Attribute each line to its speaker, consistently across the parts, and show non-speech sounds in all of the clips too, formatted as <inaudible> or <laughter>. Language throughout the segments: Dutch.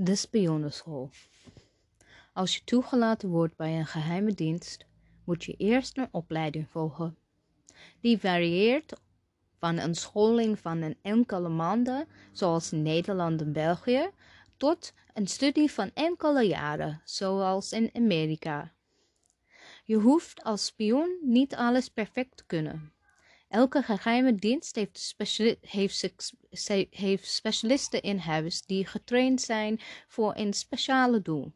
Speaker 1: De spionnenschool. Als je toegelaten wordt bij een geheime dienst, moet je eerst een opleiding volgen. Die varieert van een scholing van een enkele maanden, zoals in Nederland en België, tot een studie van enkele jaren, zoals in Amerika. Je hoeft als spion niet alles perfect te kunnen. Elke geheime dienst heeft, heeft, heeft specialisten in huis die getraind zijn voor een speciale doel.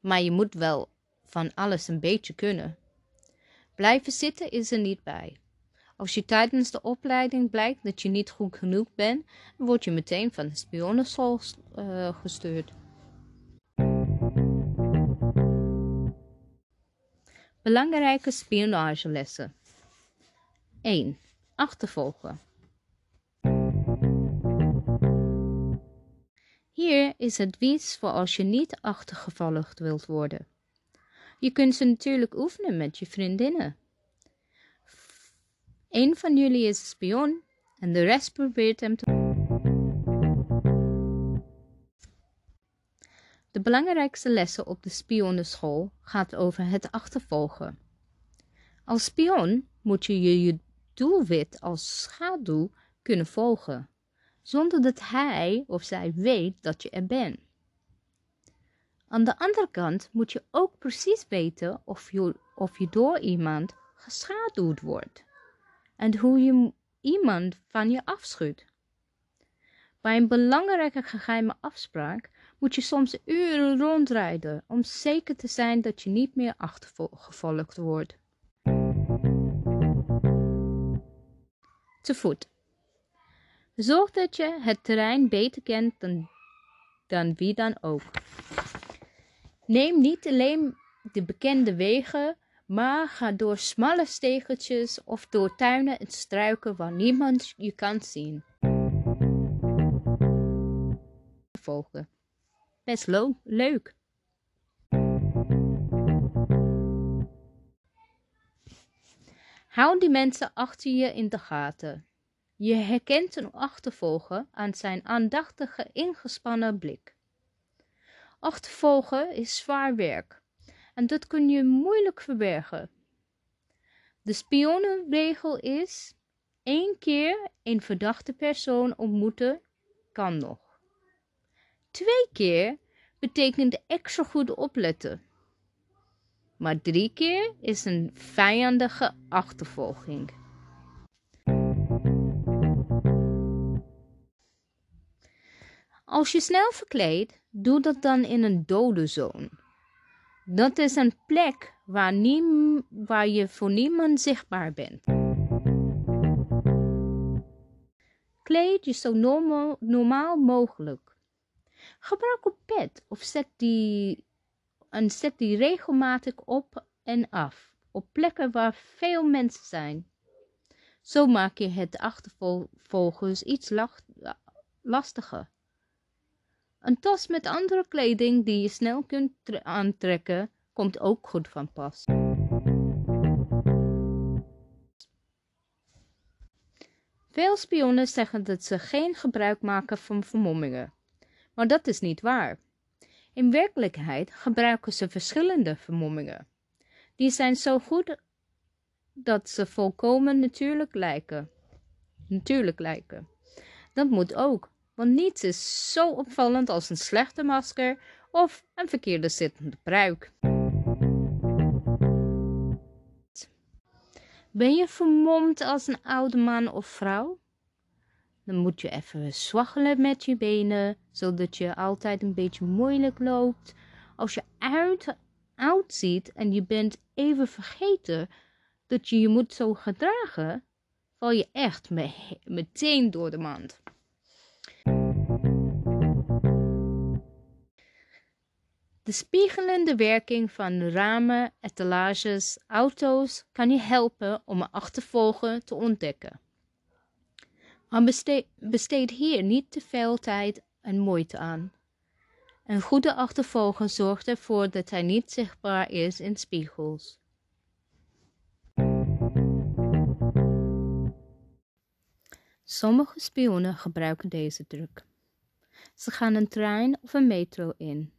Speaker 1: Maar je moet wel van alles een beetje kunnen. Blijven zitten is er niet bij. Als je tijdens de opleiding blijkt dat je niet goed genoeg bent, word je meteen van de spionnenschool uh, gestuurd. Belangrijke spionagelessen 1. Achtervolgen. Hier is advies voor als je niet achtergevolgd wilt worden. Je kunt ze natuurlijk oefenen met je vriendinnen. Een van jullie is spion en de rest probeert hem te. De belangrijkste lessen op de spionnenschool gaat over het achtervolgen. Als spion moet je je doelwit als schaduw kunnen volgen, zonder dat hij of zij weet dat je er bent. Aan de andere kant moet je ook precies weten of je, of je door iemand geschaduwd wordt en hoe je iemand van je afschudt. Bij een belangrijke geheime afspraak moet je soms uren rondrijden om zeker te zijn dat je niet meer achtergevolgd wordt. Te voet. Zorg dat je het terrein beter kent dan, dan wie dan ook. Neem niet alleen de bekende wegen, maar ga door smalle stegeltjes of door tuinen en struiken waar niemand je kan zien. Volgen. Best leuk. Hou die mensen achter je in de gaten. Je herkent een achtervolger aan zijn aandachtige ingespannen blik. Achtervolgen is zwaar werk en dat kun je moeilijk verbergen. De spionenregel is: één keer een verdachte persoon ontmoeten kan nog. Twee keer betekent extra goed opletten. Maar drie keer is een vijandige achtervolging. Als je snel verkleedt, doe dat dan in een dode zone. Dat is een plek waar, waar je voor niemand zichtbaar bent. Kleed je zo normaal, normaal mogelijk. Gebruik een pet of zet die, en zet die regelmatig op en af op plekken waar veel mensen zijn. Zo maak je het achtervolgens iets lastiger. Een tas met andere kleding die je snel kunt aantrekken, komt ook goed van pas. Veel spionnen zeggen dat ze geen gebruik maken van vermommingen, maar dat is niet waar. In werkelijkheid gebruiken ze verschillende vermommingen. Die zijn zo goed dat ze volkomen natuurlijk lijken. Natuurlijk lijken. Dat moet ook, want niets is zo opvallend als een slechte masker of een verkeerde zittende pruik. Ben je vermomd als een oude man of vrouw? Dan moet je even zwaggelen met je benen, zodat je altijd een beetje moeilijk loopt. Als je uit, en je bent even vergeten dat je je moet zo gedragen, val je echt meteen door de mand. De spiegelende werking van ramen, etalages, auto's kan je helpen om een achtervolger te ontdekken. Maar besteed, besteed hier niet te veel tijd en moeite aan. Een goede achtervolger zorgt ervoor dat hij niet zichtbaar is in spiegels. Sommige spionnen gebruiken deze truc. Ze gaan een trein of een metro in.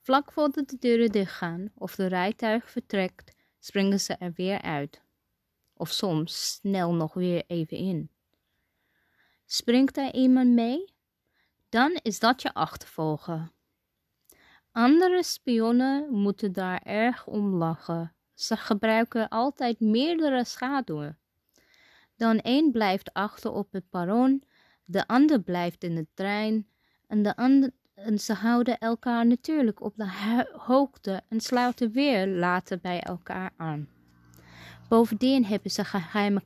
Speaker 1: Vlak voordat de deuren dichtgaan of de rijtuig vertrekt, springen ze er weer uit. Of soms snel nog weer even in. Springt er iemand mee? Dan is dat je achtervolger. Andere spionnen moeten daar erg om lachen. Ze gebruiken altijd meerdere schaduwen. Dan één blijft achter op het perron, de ander blijft in de trein en, de ander, en ze houden elkaar natuurlijk op de hoogte en sluiten weer later bij elkaar aan. Bovendien hebben ze geheime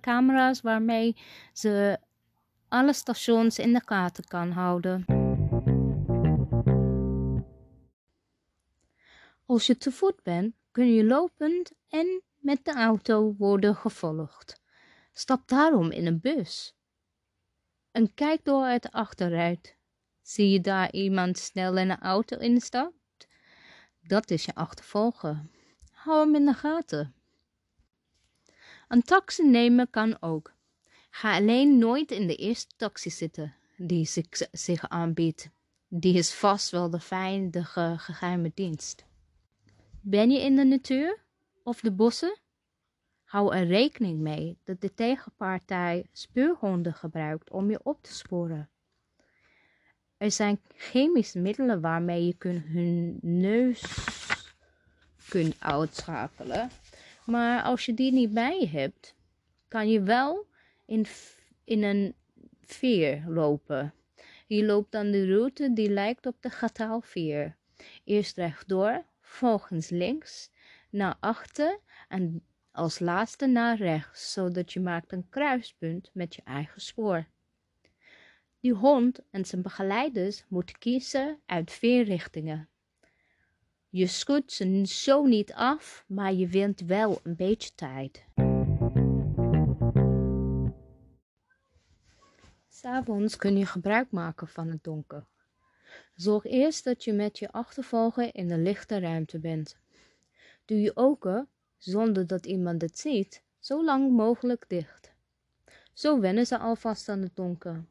Speaker 1: camera's waarmee ze alle stations in de gaten kan houden. Als je te voet bent, kun je lopend en met de auto worden gevolgd. Stap daarom in een bus. En kijk door het achteruit. Zie je daar iemand snel in een auto instapt? Dat is je achtervolger. Hou hem in de gaten. Een taxi nemen kan ook. Ga alleen nooit in de eerste taxi zitten die zich, aanbiedt. Die is vast wel de veilige geheime dienst. Ben je in de natuur of de bossen? Hou er rekening mee dat de tegenpartij speurhonden gebruikt om je op te sporen. Er zijn chemische middelen waarmee je hun neus kunt uitschakelen. Maar als je die niet bij je hebt, kan je wel in, in een veer lopen. Je loopt dan de route die lijkt op de Gataalveer. Eerst rechtdoor, volgens links, naar achter en als laatste naar rechts, zodat je maakt een kruispunt met je eigen spoor. Die hond en zijn begeleiders moeten kiezen uit vier richtingen. Je schudt ze zo niet af, maar je wint wel een beetje tijd. S'avonds kun je gebruik maken van het donker. Zorg eerst dat je met je achtervolger in een lichte ruimte bent. Doe je ogen, zonder dat iemand het ziet, zo lang mogelijk dicht. Zo wennen ze alvast aan het donker.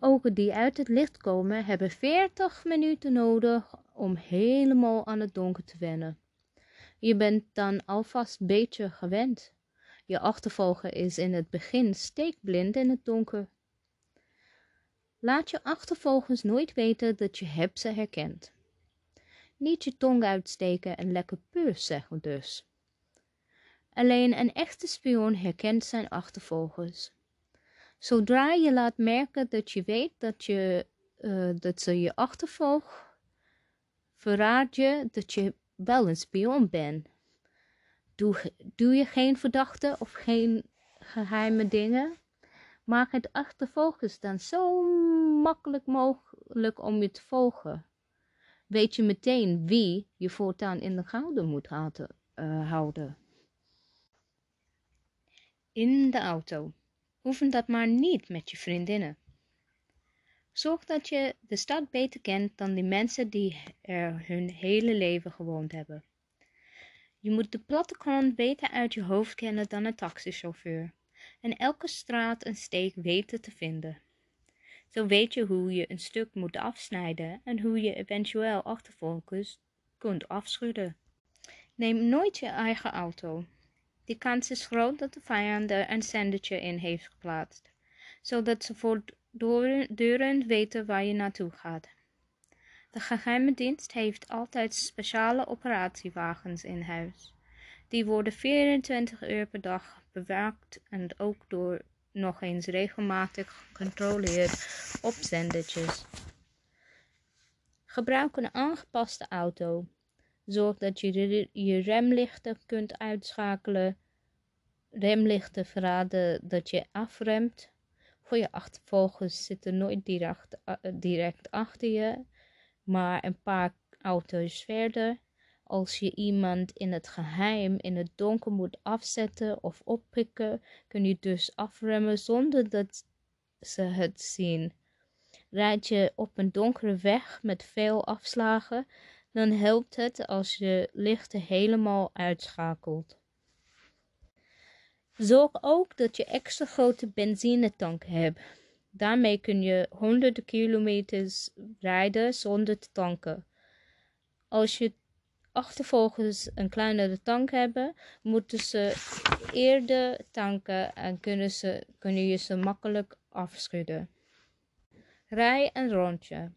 Speaker 1: Ogen die uit het licht komen hebben 40 minuten nodig om helemaal aan het donker te wennen. Je bent dan alvast een beetje gewend. Je achtervolger is in het begin steekblind in het donker. Laat je achtervolgers nooit weten dat je hebt ze herkent. Niet je tong uitsteken en lekker puur zeggen dus. Alleen een echte spion herkent zijn achtervolgers. Zodra je laat merken dat je weet dat, je, uh, dat ze je achtervolgt, verraad je dat je wel een spion bent. Doe, doe je geen verdachte of geen geheime dingen, maak het achtervolgens dan zo makkelijk mogelijk om je te volgen. Weet je meteen wie je voortaan in de gaten moet uh, houden. In de auto. Oefen dat maar niet met je vriendinnen. Zorg dat je de stad beter kent dan die mensen die er hun hele leven gewoond hebben. Je moet de plattegrond beter uit je hoofd kennen dan een taxichauffeur en elke straat en steek weten te vinden. Zo weet je hoe je een stuk moet afsnijden en hoe je eventueel achtervolgens kunt afschudden. Neem nooit je eigen auto. Die kans is groot dat de vijand er een zendertje in heeft geplaatst, zodat ze voortdurend weten waar je naartoe gaat. De geheime dienst heeft altijd speciale operatiewagens in huis. Die worden 24 uur per dag bewaakt en ook door nog eens regelmatig gecontroleerd op zendertjes. Gebruik een aangepaste auto. Zorg dat je je remlichten kunt uitschakelen. Remlichten verraden dat je afremt. Voor je achtervolgers zitten nooit uh, direct achter je, maar een paar auto's verder. Als je iemand in het geheim in het donker moet afzetten of oppikken, kun je dus afremmen zonder dat ze het zien. Rijd je op een donkere weg met veel afslagen, dan helpt het als je lichten helemaal uitschakelt. Zorg ook dat je extra grote benzinetank hebt. Daarmee kun je honderden kilometers rijden zonder te tanken. Als je achtervolgers een kleinere tank hebben, moeten ze eerder tanken en kunnen, ze, kunnen je ze makkelijk afschudden. Rij een rondje.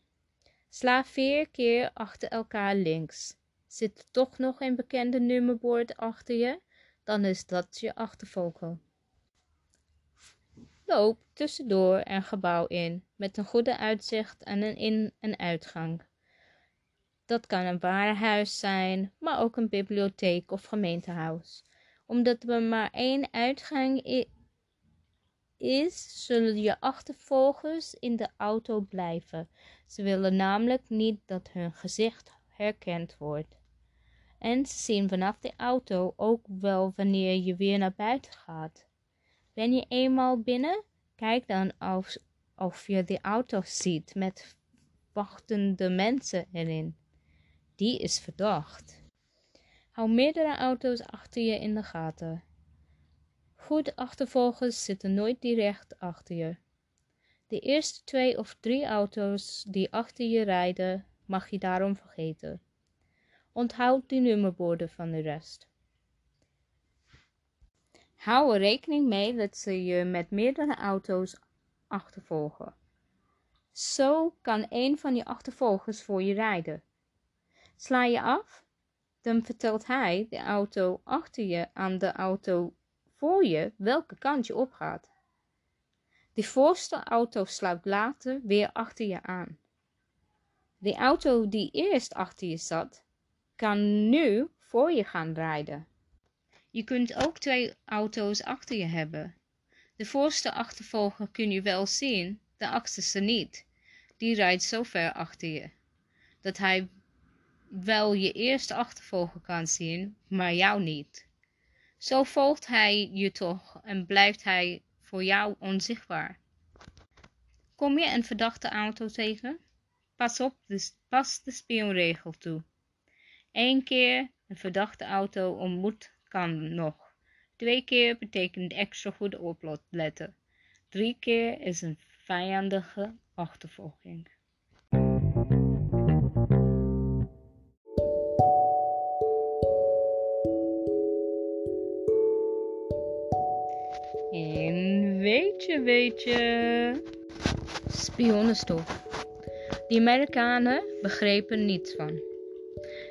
Speaker 1: Sla vier keer achter elkaar links. Zit er toch nog een bekende nummerbord achter je? Dan is dat je achtervolger. Loop tussendoor een gebouw in, met een goede uitzicht en een in- en uitgang. Dat kan een warenhuis zijn, maar ook een bibliotheek of gemeentehuis. Omdat er maar één uitgang is, zullen je achtervolgers in de auto blijven. Ze willen namelijk niet dat hun gezicht herkend wordt. En ze zien vanaf de auto ook wel wanneer je weer naar buiten gaat. Ben je eenmaal binnen? Kijk dan of, of je de auto ziet met wachtende mensen erin. Die is verdacht. Hou meerdere auto's achter je in de gaten. Goed achtervolgers zitten nooit direct achter je. De eerste twee of drie auto's die achter je rijden, mag je daarom vergeten. Onthoud die nummerborden van de rest. Hou er rekening mee dat ze je met meerdere auto's achtervolgen. Zo kan een van je achtervolgers voor je rijden. Sla je af, dan vertelt hij de auto achter je aan de auto voor je welke kant je opgaat. De voorste auto sluit later weer achter je aan. De auto die eerst achter je zat, kan nu voor je gaan rijden. Je kunt ook twee auto's achter je hebben. De voorste achtervolger kun je wel zien, de achterste niet. Die rijdt zo ver achter je, dat hij wel je eerste achtervolger kan zien, maar jou niet. Zo volgt hij je toch en blijft hij voor jou onzichtbaar. Kom je een verdachte auto tegen? Pas op, pas de spionregel toe. Eén keer een verdachte auto ontmoet kan nog. Twee keer betekent extra goed opletten. Drie keer is een vijandige achtervolging. Je, weet je, spionnenstof. Die Amerikanen begrepen niets van.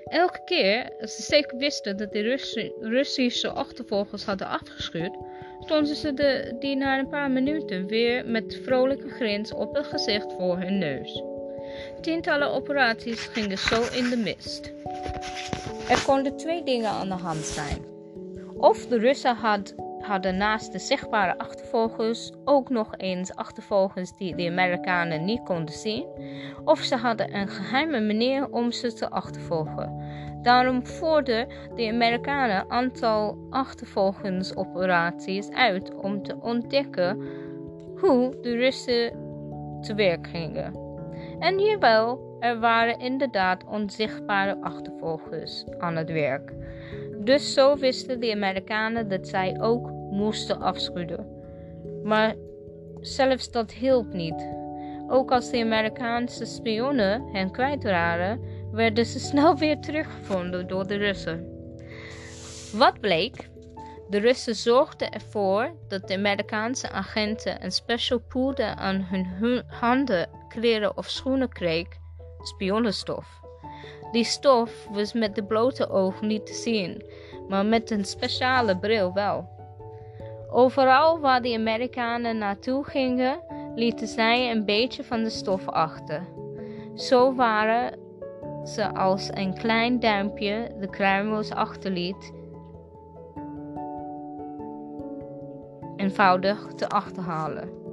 Speaker 1: Elke keer als ze zeker wisten dat de Russische achtervolgers hadden afgeschuurd, stonden ze de, die na een paar minuten weer met vrolijke grins op het gezicht voor hun neus. Tientallen operaties gingen zo in de mist. Er konden twee dingen aan de hand zijn. Of de Russen had, hadden naast de zichtbare achtervolgers ook nog eens achtervolgers die de Amerikanen niet konden zien, of ze hadden een geheime manier om ze te achtervolgen. Daarom voerden de Amerikanen een aantal achtervolgingsoperaties uit om te ontdekken hoe de Russen te werk gingen. En jawel, er waren inderdaad onzichtbare achtervolgers aan het werk. Dus zo wisten de Amerikanen dat zij ook moesten afschudden. Maar zelfs dat hielp niet. Ook als de Amerikaanse spionnen hen kwijt waren, werden ze <laughs> snel weer teruggevonden door de Russen. Wat bleek? De Russen zorgden ervoor dat de Amerikaanse agenten een special poeder aan hun handen, kleren of schoenen kreeg, spionnenstof. Die stof was met de blote oog niet te zien, maar met een speciale bril wel. Overal waar de Amerikanen naartoe gingen, lieten zij een beetje van de stof achter. Zo waren ze als een klein duimpje de kruimels achterliet, eenvoudig te achterhalen.